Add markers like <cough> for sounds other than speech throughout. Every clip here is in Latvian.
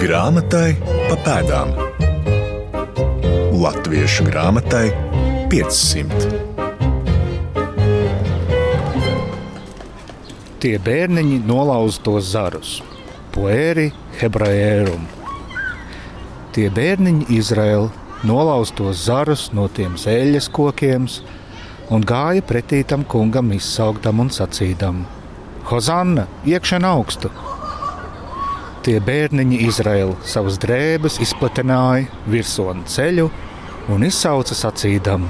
Grāmatai pa pēdām. Latviešu grāmatai 500. Tie bērniņi nolauza tos zarus, poēri hebrejērum. Tie bērniņi Izraēla nolauza tos zarus no tiem zēļas kokiem un gāja pretī tam kungam izsaugtam un sacīdam: Hozanna, iekšā augstu! Tie bērniņi Izraēla savas drēbes izplatināja virsotni ceļu un izsauca sacīdam: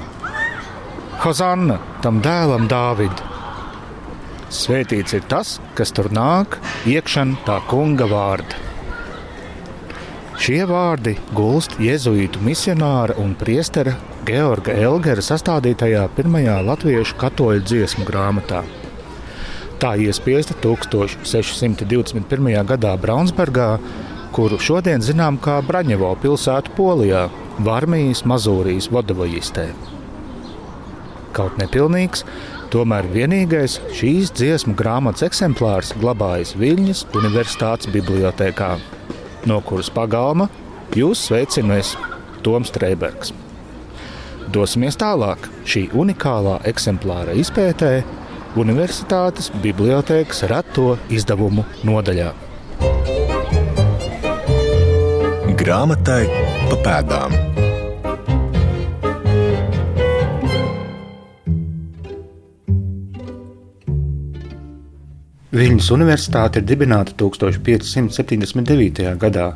Hozanna tam dēlam Dāvidam! Svētīts ir tas, kas tur nāk, iekšana tā kunga vārda. Šie vārdi gulst jēzuītu misionāra un priestera Georga Elgera sastādītajā pirmajā latviešu katoļu dziesmu grāmatā. Tā iespiesta 1621. gadā Braunsburgā, kuru šodien zinām kā Braņevo pilsētu Polijā, Varmijas Mazūrijas vodavojistē. Kaut nepilnīgs, tomēr vienīgais šīs dziesmu grāmatas eksemplārs glabājas Viļņas Universitātes bibliotekā, no kuras pagalma jūs sveicinās Toms Streibergs. Dosimies tālāk šī unikālā eksemplāra izpētē Universitātes bibliotekas reto izdevumu nodaļā. Grāmatai pa pēdām. Viņas universitāte ir dibināta 1579. gadā.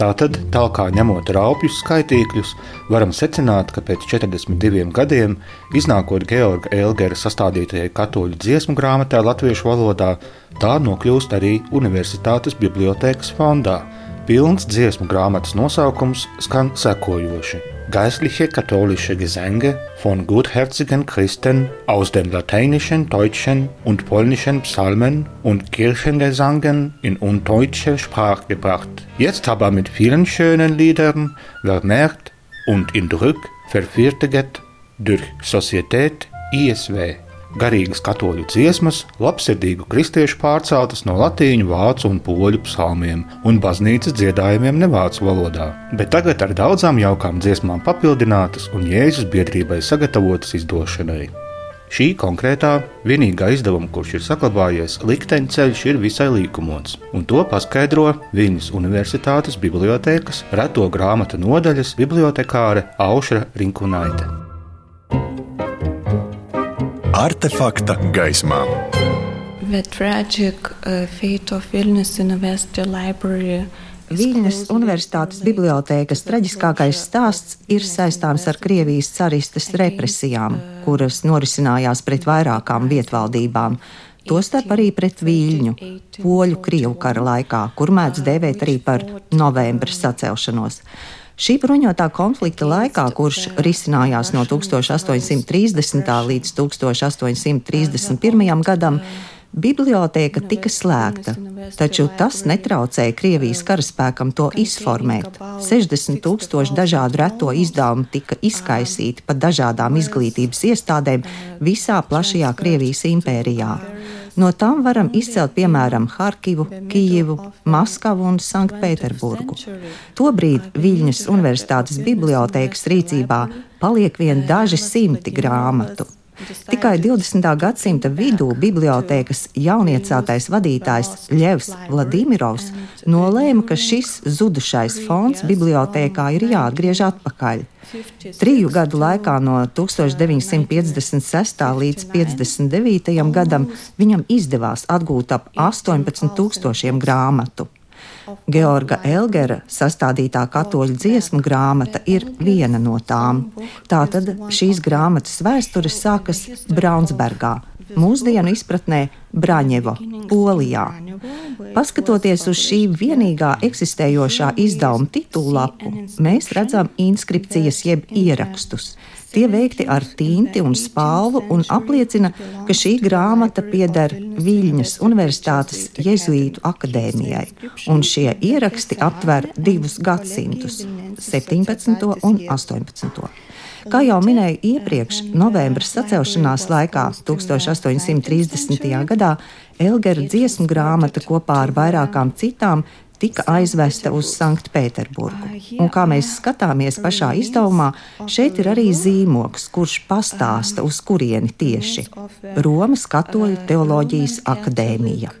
Tātad, tālāk ņemot raupjus skaitīkļus, varam secināt, ka pēc 42 gadiem, iznākot Georga Elgera sastādītajai katoļu dziesmu grāmatai latviešu valodā, tā nokļūst arī Universitātes bibliotēkas fondā. Pilns dziesmu grāmatas nosaukums skan sekojoši: Geistliche katholische Gesänge von gutherzigen Christen aus den lateinischen, deutschen und polnischen Psalmen und Kirchengesangen in undeutsche Sprache gebracht. Jetzt aber mit vielen schönen Liedern vermehrt und in Druck vervielfältigt durch Societät ISW. Garīgas katoļu dziesmas, labsirdīgu kristiešu pārceltas no latīņu, vācu un poļu psalmiem un baznīcas dziedājumiem nevācu valodā, bet tagad ar daudzām jaukām dziesmām papildinātas un Jēzus biedrībai sagatavotas izdošanai. Šī konkrētā vienīgā izdevuma, kurš ir saglabājies, likteņceļš ir visai līkumots, un to paskaidro Viņas Universitātes bibliotēkas reto grāmatu nodaļas bibliotekāre Aušra Rinkunaite. Artefakta gaismā. The tragic uh, fate of Vilnius University Library Viļņas Universitātes bibliotēkas traģiskākais stāsts ir saistāms ar Krievijas caristas represijām, kuras norisinājās pret vairākām vietvaldībām. Tostarp arī pret Viļņu, poļu krievu kara laikā, kur mēdz dēvēt arī par novembra sacelšanos. Šī bruņotā konflikta laikā, kurš risinājās no 1830. līdz 1831. gadam, Bibliotēka tika slēgta, taču tas netraucēja Krievijas karaspēkam to izformēt. 60 tūkstoši dažādu reto izdevumu tika izkaisīti pa dažādām izglītības iestādēm visā plašajā Krievijas impērijā. No tām varam izcelt piemēram Harkivu, Kijivu, Maskavu un Sanktpēterburgu. Tobrīd Viļņas Universitātes bibliotēkas rīcībā paliek vien daži simti grāmatu. Tikai 20. gadsimta vidū bibliotēkas jauniecātais vadītājs Ļevs Vladimirovs nolēma, ka šis zudušais fonds bibliotēkā ir jāatgriež atpakaļ. Triju gadu laikā no 1956. līdz 59. gadam viņam izdevās atgūt ap 18,000 grāmatu. Georga Elgera sastādītā katoļu dziesmu grāmata ir viena no tām. Tātad šīs grāmatas vēsture sākas Braunsbergā, mūsdienu izpratnē Braņevo, Polijā. Paskatoties uz šī vienīgā eksistējošā izdevuma titulapu, mēs redzam inskripcijas jeb ierakstus. Tie veikti ar tinti un spalvu un apliecina, ka šī grāmata pieder Viļņas Universitātes Jēzuītu akadēmijai, un šie ieraksti aptver divus gadsimtus - 17. un 18. Kā jau minēju iepriekš, novembra sacelšanās laikā 1830. gadā Elgera dziesmu grāmata kopā ar vairākām citām tika aizvesta uz Sanktpēterburgu. Un kā mēs skatāmies pašā izdevumā, šeit ir arī zīmoks, kurš pastāsta, uz kurieni tieši - Romas Katoļu teoloģijas akadēmija.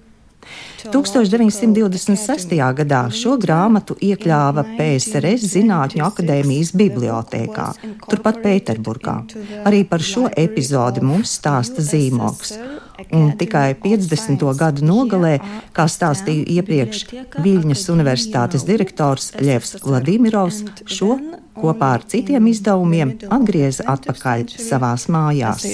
1926. gadā šo grāmatu iekļāva PSRS Zinātņu akadēmijas bibliotēkā, turpat Pēterburgā. Arī par šo epizodi mums stāsta zīmoks. Un tikai 50. gadu nogalē, kā stāstīju iepriekš, Viļņas Universitātes direktors Ļevs Vladimirovs šo kopā ar citiem izdevumiem atgrieza atpakaļ savās mājās.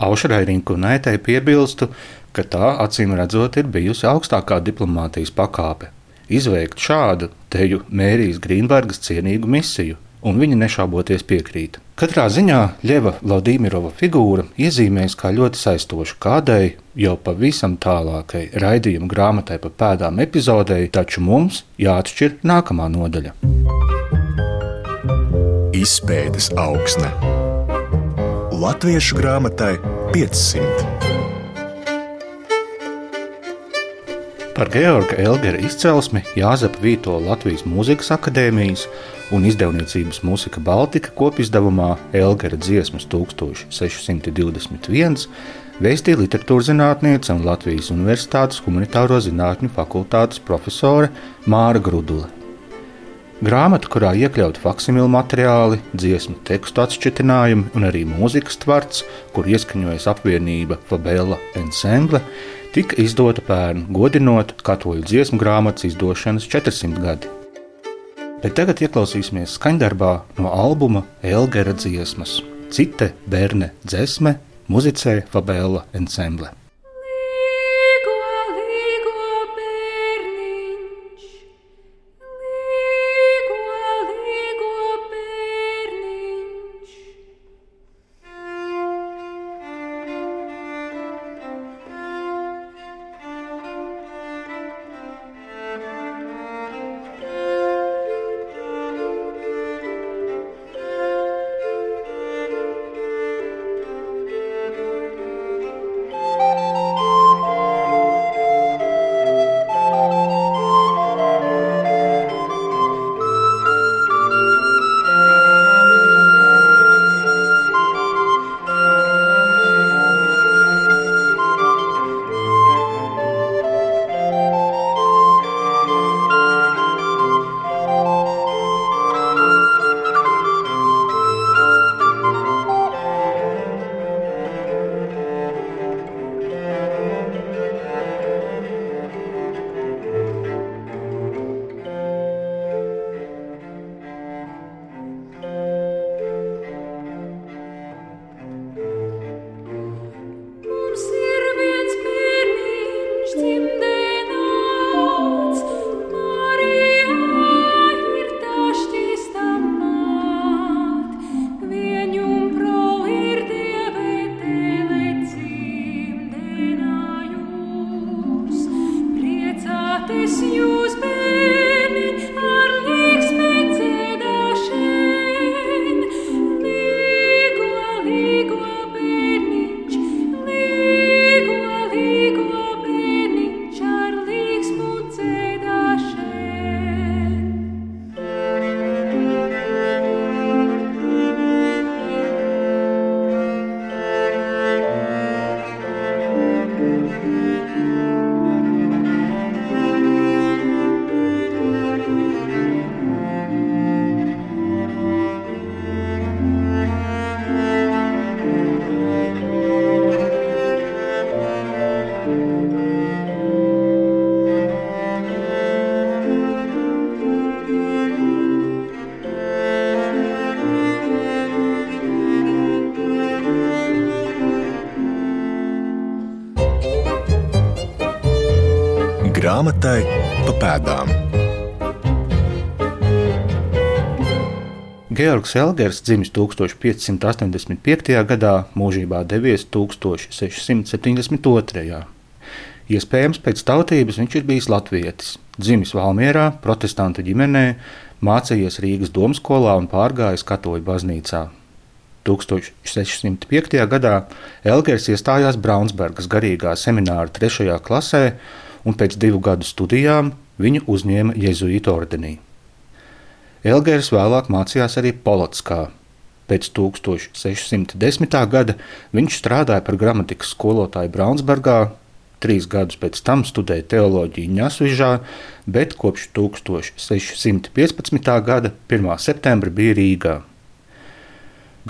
Aušrai Rinkunaitai piebilstu, ka tā acīm redzot ir bijusi augstākā diplomātijas pakāpe - izveikt šādu teju Mērijas Grīnbergas cienīgu misiju, un viņa nešauboties piekrīt. Katrā ziņā Ļeva Vladīmirova figūra iezīmējas kā ļoti saistoša kādai jau pavisam tālākai raidījuma grāmatai pa pēdām epizodei, taču mums jāatšķir nākamā nodaļa. Izpētes augsne Latviešu grāmatai 500. Par Georga Elgera izcelsmi Jāzepa Vīto Latvijas Mūzikas akadēmijas un izdevniecības Mūzika Baltika kopizdevumā Elgera dziesmas 1621 vēstīja literatūras zinātniece un Latvijas Universitātes humanitāro zinātņu fakultātes profesore Māra Grudule. Grāmata, kurā iekļauti faksimilu materiāli, dziesmu tekstu atšķitinājumi un arī mūzikas tvarts, kur ieskaņojas apvienība Fabela Ensemble, tika izdota pērn, godinot katoļu dziesmu grāmatas izdošanas 400 gadi. Bet tagad ieklausīsimies skaņdarbā no albuma Elgera dziesmas. Cite Berne dzesme muzicē Fabela Ensemble. Georgs Elgers dzimis 1585. gadā, mūžībā devies 1672. Iespējams, pēc tautības viņš ir bijis latvietis. Dzimis Valmjerā, protestanta ģimenē, mācījies Rīgas domskolā un pārgājis katoļu baznīcā. 1605. gadā Elgers iestājās Braunsburgas garīgā semināra trešajā klasē, un pēc divu gadu studijām viņu uzņēma Jēzus ordenī. Elgers vēlāk mācījās arī Polotskā. Pēc 1610. gada viņš strādāja par gramatikas skolotāju Braunsburgā, trīs gadus pēc tam studēja teoloģiju Ņasvižā, bet kopš 1615. gada 1. septembra bija Rīgā.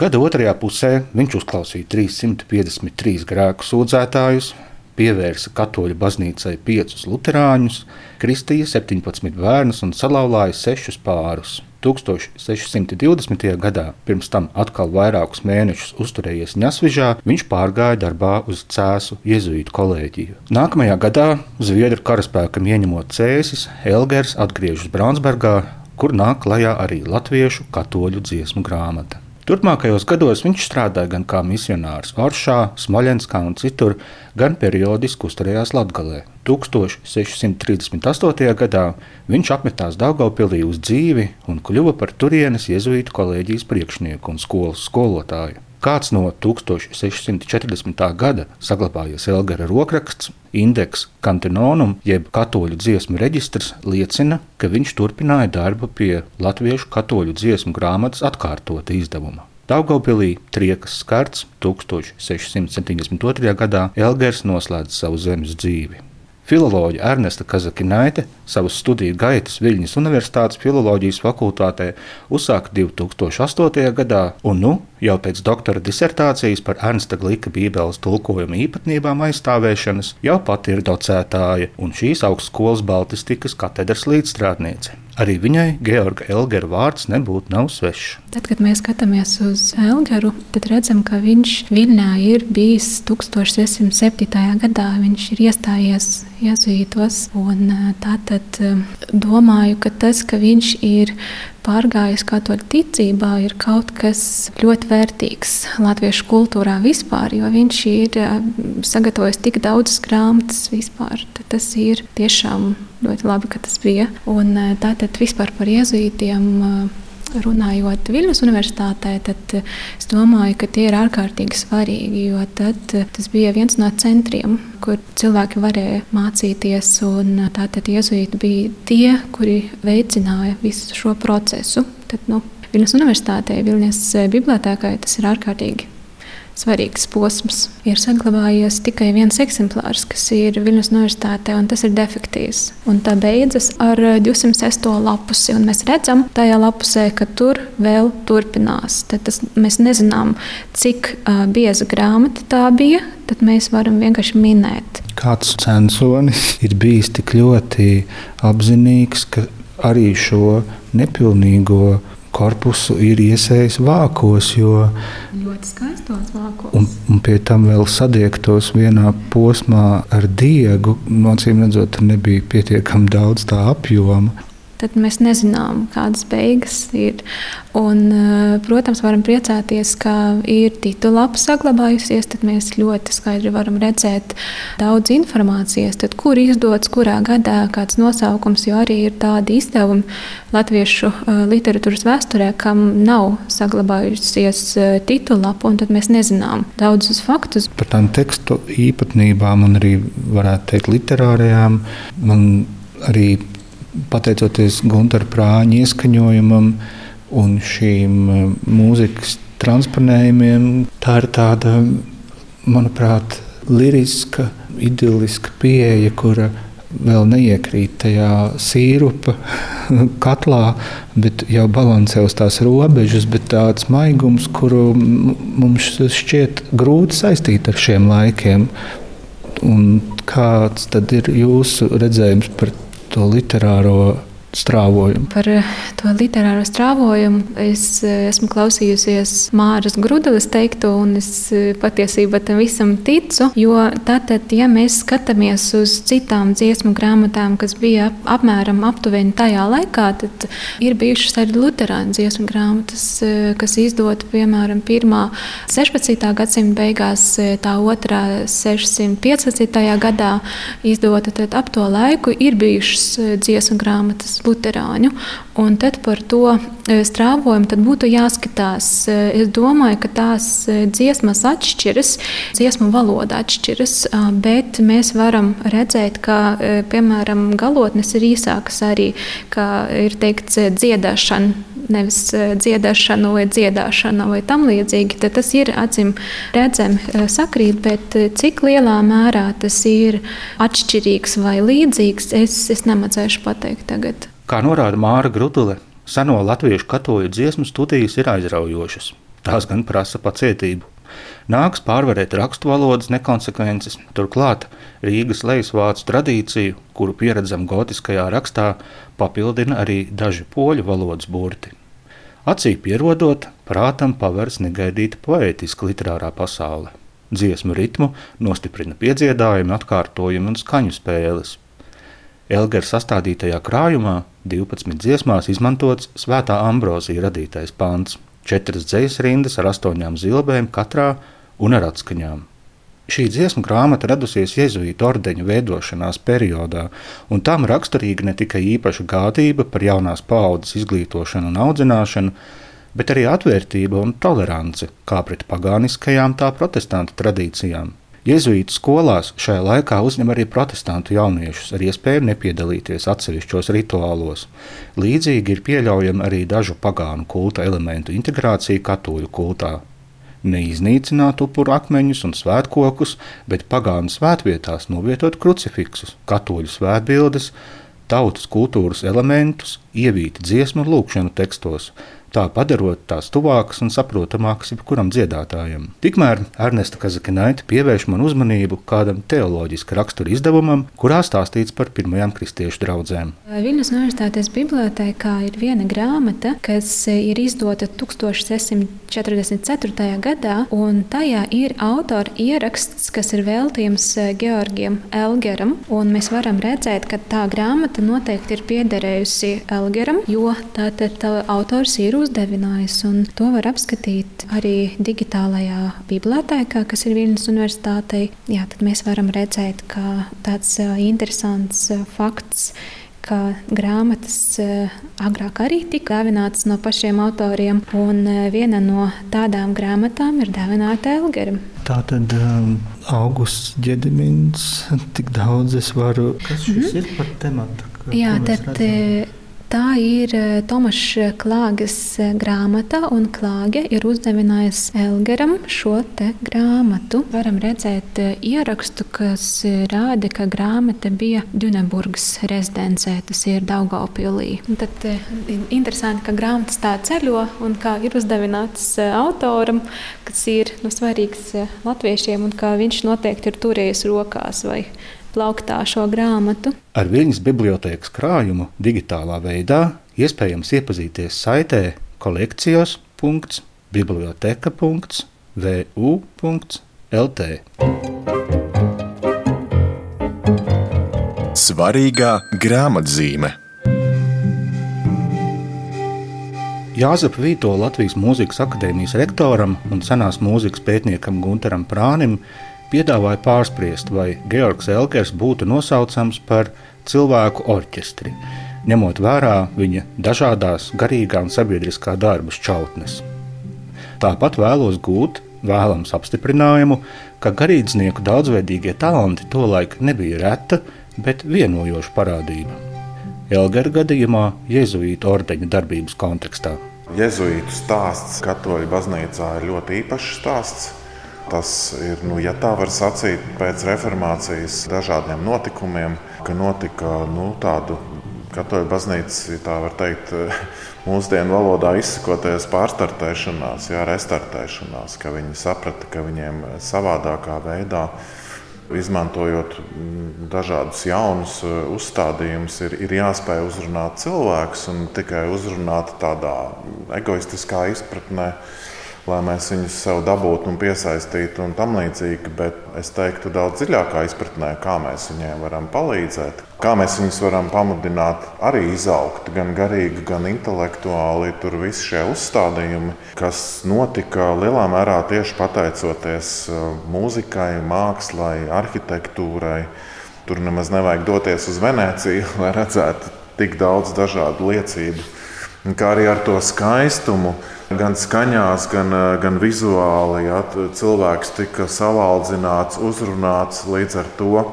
Gada otrajā pusē viņš uzklausīja 353 grēku sūdzētājus, pievērsa katoļu baznīcai piecus luterāņus, kristīja 17 bērnus un salauzāja sešus pārus. 1620. gadā, pirms tam atkal vairākus mēnešus uzturējies Ņasvižā, viņš pārgāja darbā uz Cēzu jēzuītu kolēģiju. Nākamajā gadā Zviedru karaspēkam ieņemot Cēsis, Elgers atgriežas Braunsburgā, kur nāk klajā arī latviešu katoļu dziesmu grāmata. Turpmākajos gados viņš strādāja gan kā misionārs Oršā, Smolenskā un citur, gan periodiski uzturējās Latvijā. 1638. gadā viņš apmetās Daugopilī uz dzīvi un kļuva par turienes jēzuītu kolēģijas priekšnieku un skolas skolotāju. Kāds no 1640. gada saglabājies Elgara rokraksts, indeks Kantononum, jeb katoļu dziesmu reģistrs, liecina, ka viņš turpināja darbu pie latviešu katoļu dziesmu grāmatas atkārtota izdevuma. Daugopilī triekas skarts 1672. gadā Elgers noslēdz savu zemes dzīvi. Filoloģija Ernesta Kazakinaite savas studiju gaitas Viļņas Universitātes filoloģijas fakultātē uzsāka 2008. gadā, un nu, jau pēc doktora disertācijas par Ernsta Glika Bībeles tulkojuma īpatnībām aizstāvēšanas, jau pati ir docētāja un šīs augstskolas Baltistikas katedras līdzstrādniece. Arī viņai Georga Elgera vārds nebūtu nav svešs. Tad, kad mēs skatāmies uz Elgeru, tad redzam, ka viņš Viļņā ir bijis 1607. gadā. Viņš ir iestājies Jēzuītos. Tātad domāju, ka tas, ka viņš ir pārgājis katoļu ticībā, ir kaut kas ļoti vērtīgs latviešu kultūrā vispār, jo viņš ir sagatavojis tik daudzas grāmatas vispār. Tas ir tiešām ļoti labi, ka tas bija. Un tātad vispār par jēzuītiem runājot Viļņas universitātē, tad es domāju, ka tie ir ārkārtīgi svarīgi, jo tad, tas bija viens no centriem, kur cilvēki varēja mācīties. Tātad jēzuīti bija tie, kuri veicināja visu šo procesu. Tad, nu, Viļņas universitātē, Viļņas bibliotēkai tas ir ārkārtīgi svarīgs posms. Ir saglabājies tikai viens eksemplārs, kas ir Viļņas Universitātē, un tas ir defektīvs. Un tā beidzas ar 206. lapusi. Mēs redzam tajā lapusē, ka tur vēl turpinās. Tad tas, mēs nezinām, cik uh, bieza grāmata tā bija. Tad mēs varam vienkārši minēt. Kāds censonis ir bijis tik ļoti apzinīgs, ka arī šo nepilnīgo korpusu ir iesējis vākos. Ļoti skaistos vākos. Un, un pie tam vēl sadiegtos vienā posmā ar diegu. Nocīm redzot, nebija pietiekami daudz tā apjoma tad mēs nezinām, kādas beigas ir. Un, eh, protams, varam priecāties, ka ir titulapa saglabājusies. Tad mēs ļoti skaidri varam redzēt daudz informācijas, tad, kur izdots, kurā gadā, kāds nosaukums, jo arī ir tādi izdevumi latviešu eh, literatūras vēsturē, kam nav saglabājusies eh, titulapa, un tad mēs nezinām daudzus faktus. Par tām tekstu īpatnībām un arī, varētu teikt, literārajām man arī pateicoties Gunteru prāņa ieskaņojumam un šīm eh, mūzikas transponējumiem, tā ir tāda, manuprāt, liriska, idiliska pieeja, kura vēl neiekrīt tajā sīrupa <laughs> katlā, bet jau balansē uz tās robežas, bet tāds maigums, kuru mums šķiet grūti saistīt ar šiem laikiem. Un kāds tad ir jūsu redzējums par to literāro strāvojumu. Par eh, to literāro strāvojumu es eh, esmu klausījusies Māras Grudeles teikto, un es eh, patiesībā tam visam ticu. Jo tātad, ja mēs skatāmies uz citām dziesmu grāmatām, kas bija apmēram aptuveni tajā laikā, tad ir bijušas arī luterāņu dziesmu grāmatas, kas izdota piemēram 1. 16. gadsimta beigās, tā otrā 615. gadā izdota. Tad ap to laiku ir bijušas dziesmu grāmatas luterāņu. Un tad par to strāvojumu tad būtu jāskatās. Es domāju, ka tās dziesmas atšķiras, dziesmu valoda atšķiras, bet mēs varam redzēt, ka, piemēram, galotnes ir īsākas arī, kā ir teikts, dziedāšana nevis dziedāšana vai dziedāšana vai tam līdzīgi, tad tas ir acīm redzami sakrīt, bet cik lielā mērā tas ir atšķirīgs vai līdzīgs, es, es nemācēšu pateikt tagad. Kā norāda Māra Grutule, seno latviešu katoļu dziesmu studijas ir aizraujošas. Tās gan prasa pacietību. Nāks pārvarēt rakstu valodas nekonsekvences, turklāt Rīgas lejas vācu tradīciju, kuru pieredzam gotiskajā rakstā, papildina arī daži poļu valodas burti. Acī pierodot, prātam pavērs negaidīta poētiska literārā pasaule. Dziesmu ritmu nostiprina piedziedājumi, atkārtojumi un skaņu spēles. Elgera sastādītajā krājumā 12 dziesmās izmantots svētā ambrozija radītais pants, četras dzīslas rindas ar astoņām zilbēm katrā un ar atskaņām. Šī dziesmu grāmata radusies Jēzus ordeņa veidošanās periodā, un tam raksturīga ne tikai īpaša gādība par jaunās paudzes izglītošanu un audzināšanu, bet arī atvērtība un tolerance kā pret pagāniskajām, tā protestantu tradīcijām. Jēzuītu skolās šajā laikā uzņem arī protestantu jauniešus ar iespēju nepiedalīties atsevišķos rituālos. Līdzīgi ir pieļaujama arī dažu pagānu kulta elementu integrācija katoļu kultā. Neiznīcināt upuru akmeņus un svētkokus, bet pagānu svētvietās novietot krucifiksus, katoļu svētbildes, tautas kultūras elementus, ievīt dziesmu un lūkšanu tekstos, tā padarot tās tuvākas un saprotamākas jebkuram dziedātājam. Tikmēr Ernesta Kazakinaita pievērš man uzmanību kādam teoloģiska rakstura izdevumam, kurā stāstīts par pirmajām kristiešu draugzēm. Viņas Universitātes bibliotēkā ir viena grāmata, kas ir izdota 1644. gadā, un tajā ir autora ieraksts, kas ir veltījums Georgiem Elgeram, un mēs varam redzēt, ka tā grāmata noteikti ir piederējusi Elgeram, jo tātad tā autors ir uzdevinājis. To var apskatīt arī digitālajā bibliotēkā, kas ir Viņas Universitātei. Jā, tad mēs varam redzēt, ka tāds interesants fakts ka grāmatas agrāk arī tika dāvinātas no pašiem autoriem, un viena no tādām grāmatām ir dāvināta Elgeram. Tā tad um, augusts ģedimins, tik daudz es varu. Kas šis mm -hmm. ir par tematu? Jā, tad. Redzam? Tā ir eh, Tomaša Klāgas eh, grāmata, un Klāge ir uzdevinājis Elgeram šo grāmatu. Varam redzēt eh, ierakstu, kas rāda, ka grāmata bija Duneburgas rezidencē, tas ir Daugaupilī. Tad interesanti, ka grāmatas tā ceļo un kā ir uzdevināts autoram, kas ir nu, svarīgs latviešiem un kā viņš noteikti ir turējis rokās vai plauktā šo grāmatu. Ar viņas bibliotekas krājumu digitālā veidā iespējams iepazīties saitē kolekcijos.biblioteka.vu.lt. Svarīgā grāmatzīme. Jāzepa Vīto Latvijas Mūzikas akadēmijas rektoram un senās mūzikas pētniekam Gunteram Prānim piedāvāja pārspriest, vai Georgs Elkers būtu nosaucams par cilvēku orķestri, ņemot vērā viņa dažādās garīgā un sabiedriskā darba šķautnes. Tāpat vēlos gūt vēlams apstiprinājumu, ka garīdznieku daudzveidīgie talanti tolaik nebija reta, bet vienojoša parādība. Elgara gadījumā Jēzuītu ordeņa darbības kontekstā. Jēzuītu stāsts Katoļu baznīcā ir ļoti īpašs stāsts. Tas ir, nu, ja tā var sacīt, pēc reformācijas dažādiem notikumiem, ka notika nu, tādu katoļu baznīcas, ja tā var teikt, <laughs> mūsdienu valodā izsakoties pārstartēšanās, jā, restartēšanās, ka viņi saprata, ka viņiem savādākā veidā izmantojot mm, dažādus jaunus uh, uzstādījumus, ir, ir jāspēj uzrunāt cilvēkus un tikai uzrunāt tādā egoistiskā izpratnē lai mēs viņus sev dabūtu un piesaistītu un tam līdzīgi. Bet es teiktu, daudz dziļākā izpratnē, kā mēs viņiem varam palīdzēt, kā mēs viņus varam pamudināt arī izaugt, gan garīgi, gan intelektuāli. Tur viss šie uzstādījumi, kas notika lielā mērā tieši pateicoties uh, mūzikai, mākslai, arhitektūrai. Tur nemaz nevajag doties uz Venēciju, <laughs> lai redzētu tik daudz dažādu liecību. Kā arī ar to skaistumu, gan skaņās, gan, gan vizuāli. Ja, cilvēks tika savaldzināts, uzrunāts līdz ar to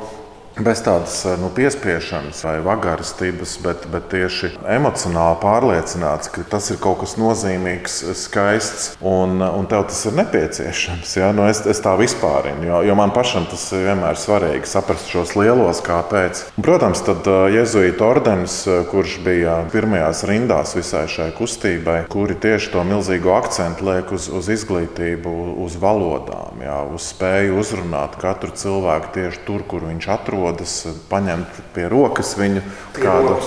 bez tādas eh, nu, piespiešanas vai vagarastības, bet, bet tieši emocionāli pārliecināts, ka tas ir kaut kas nozīmīgs, skaists un, un tev tas ir nepieciešams. Ja? Nu, es, es tā vispārinu, jo, jo man pašam tas ir vienmēr svarīgi saprast šos lielos kāpēc. Protams, tad eh, Jēzus ordenis, eh, kurš bija pirmajās rindās visai šai kustībai, kuri tieši to milzīgo akcentu liek uz, uz izglītību, uz valodām, ja? uz spēju uzrunāt katru cilvēku tieši tur, kur viņš atrodas atrodas, paņemt pie rokas viņu kādu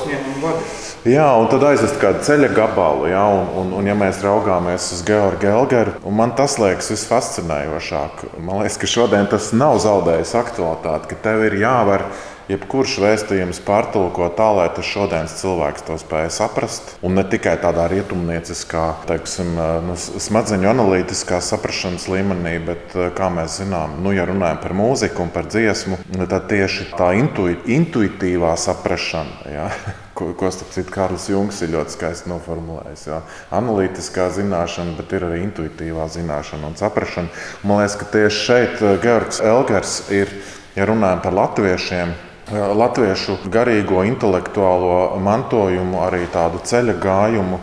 Jā, un tad aizvest kādu ceļa gabalu. Jā, un, un, un, ja mēs raugāmies uz Georgu Elgeru, man tas liekas visfascinējošāk. Man liekas, ka šodien tas nav zaudējis aktualitāti, ka tev ir jāvar jebkurš vēstījums pārtulko tā, lai tas šodienas cilvēks to spēja saprast. Un ne tikai tādā rietumnieciskā, teiksim, nu, smadzeņu analītiskā saprašanas līmenī, bet, kā mēs zinām, nu, ja runājam par mūziku un par dziesmu, tad tieši tā intu, intuitīvā saprašana. Ja? <laughs> Ko, ko starp citu Kārlis Junkas ir ļoti skaisti noformulējis. Jā. Analītiskā zināšana, bet ir arī intuitīvā zināšana un saprāšana. Man liekas, ka tieši šeit Georgs Elgers ir, ja runājam par latviešiem, latviešu garīgo, intelektuālo mantojumu, arī tādu ceļa gājumu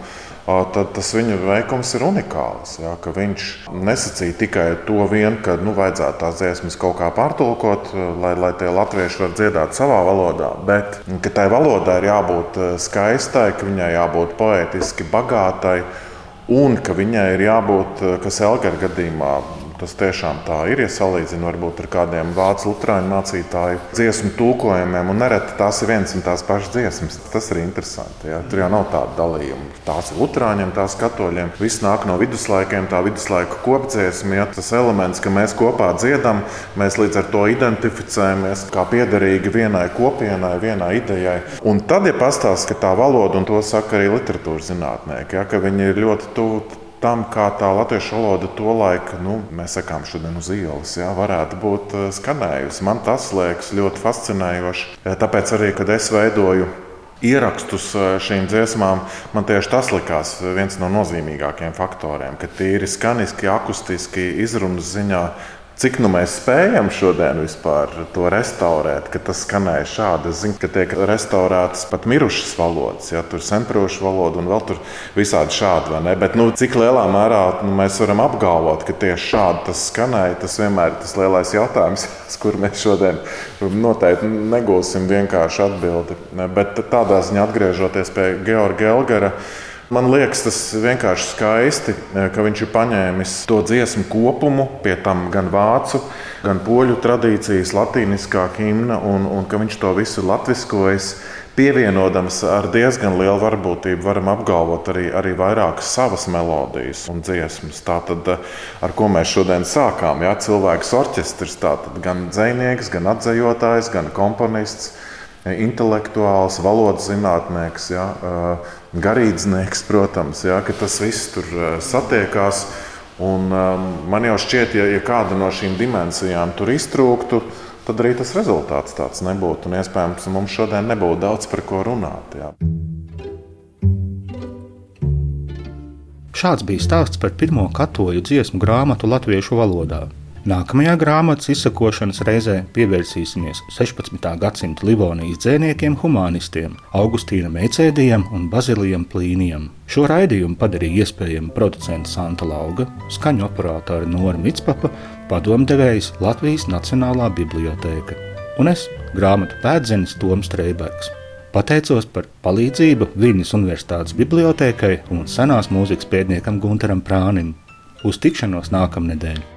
tad tas viņa veikums ir unikāls. Ja, viņš nesacīja tikai to, vien, ka nu, vajadzētu tās dziesmas kaut kā pārtulkot, lai, lai tie latvieši var dziedāt savā valodā, bet ka tai valodai ir jābūt skaistai, ka viņai jābūt poetiski bagātai un ka viņai ir jābūt, kas Elgara gadījumā Tas tiešām tā ir. Ja salīdzinām varbūt ar kādiem vācu lutrāņu mācītāju dziesmu tūkojumiem, un nereti tās ir viens un tās pašas dziesmas. Tas ir interesanti. Ja? Tur jau nav tāda dalījuma. Tās ir lutrāņiem, tās katoļiem. Viss nāk no viduslaikiem, tā viduslaiku kopdziesma. Ja? Tas elements, ka mēs kopā dziedam, mēs līdz ar to identificējamies kā piederīgi vienai kopienai, vienai idejai. Un tad, ja pastāsta, ka tā valoda, un to saka arī literatūras zinātnieki, ja? ka viņi ir ļoti tuvu tam, kā tā latviešu valoda to laiku, nu, mēs sakām, šodien uz ielas, jā, varētu būt eh, skanējusi. Man tas liekas ļoti fascinējoši. Eh, tāpēc arī, kad es veidoju ierakstus eh, šīm dziesmām, man tieši tas likās viens no nozīmīgākajiem faktoriem, ka tīri skaniski, akustiski, izrunas ziņā Cik nu mēs spējam šodien vispār to restaurēt, ka tas skanēja šādi? Es zinu, ka tiek restaurētas pat mirušas valodas, ja tur ir senprošu valoda un vēl tur visādi šādi? Bet nu, cik lielā mērā nu, mēs varam apgalvot, ka tieši šādi tas skanēja, tas vienmēr ir tas lielais jautājums, <laughs> uz kuru mēs šodien noteikti negūsim vienkārši atbildi. Bet tādā ziņā atgriežoties pie Georga Elgara. Man liekas, tas vienkārši skaisti, e, ka viņš ir paņēmis to dziesmu kopumu, pie tam gan vācu, gan poļu tradīcijas, latīniskā himna, un, un ka viņš to visu latviskojis. Pievienodams ar diezgan lielu varbūtību, varam apgalvot arī, arī vairākas savas melodijas un dziesmas. Tātad, e, ar ko mēs šodien sākām, ja cilvēks orķestris, tātad gan dzinieks, gan atzējotājs, gan komponists intelektuāls, valodas zinātnieks, ja, garīdznieks, protams, ja, ka tas viss tur satiekās. Un, man jau šķiet, ja, ja kāda no šīm dimensijām tur iztrūktu, tad arī tas rezultāts tāds nebūtu. Un iespējams, mums šodien nebūtu daudz par ko runāt. Ja. Šāds bija stāsts par pirmo katoļu dziesmu grāmatu latviešu valodā. Nākamajā grāmatas izsakošanas reizē pievērsīsimies 16. gadsimta Livonijas dzēniekiem, humanistiem, Augustīnam Ecēdijam un Bazilijam Plīnijam. Šo raidījumu padarīja iespējami producents Santa Lauga, skaņu operātori Nora Mitspapa, padomdevējs Latvijas Nacionālā bibliotēka un es, grāmatu pēdzenis Toms Streibergs. Pateicos par palīdzību Viņas Universitātes bibliotēkai un senās mūzikas pētniekam Gunteram Prānim. Uz tikšanos nākamnedēļ!